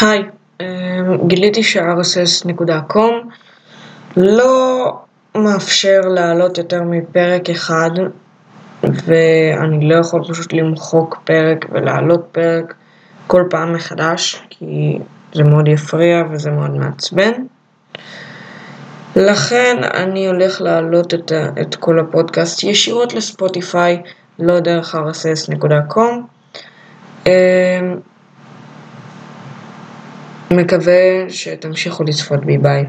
היי, אמ, גיליתי ש-RSS.com לא מאפשר להעלות יותר מפרק אחד ואני לא יכול פשוט למחוק פרק ולהעלות פרק כל פעם מחדש כי זה מאוד יפריע וזה מאוד מעצבן. לכן אני הולך להעלות את, את כל הפודקאסט ישירות לספוטיפיי, לא דרך RSS.com מקווה שתמשיכו לצפות בי ביי.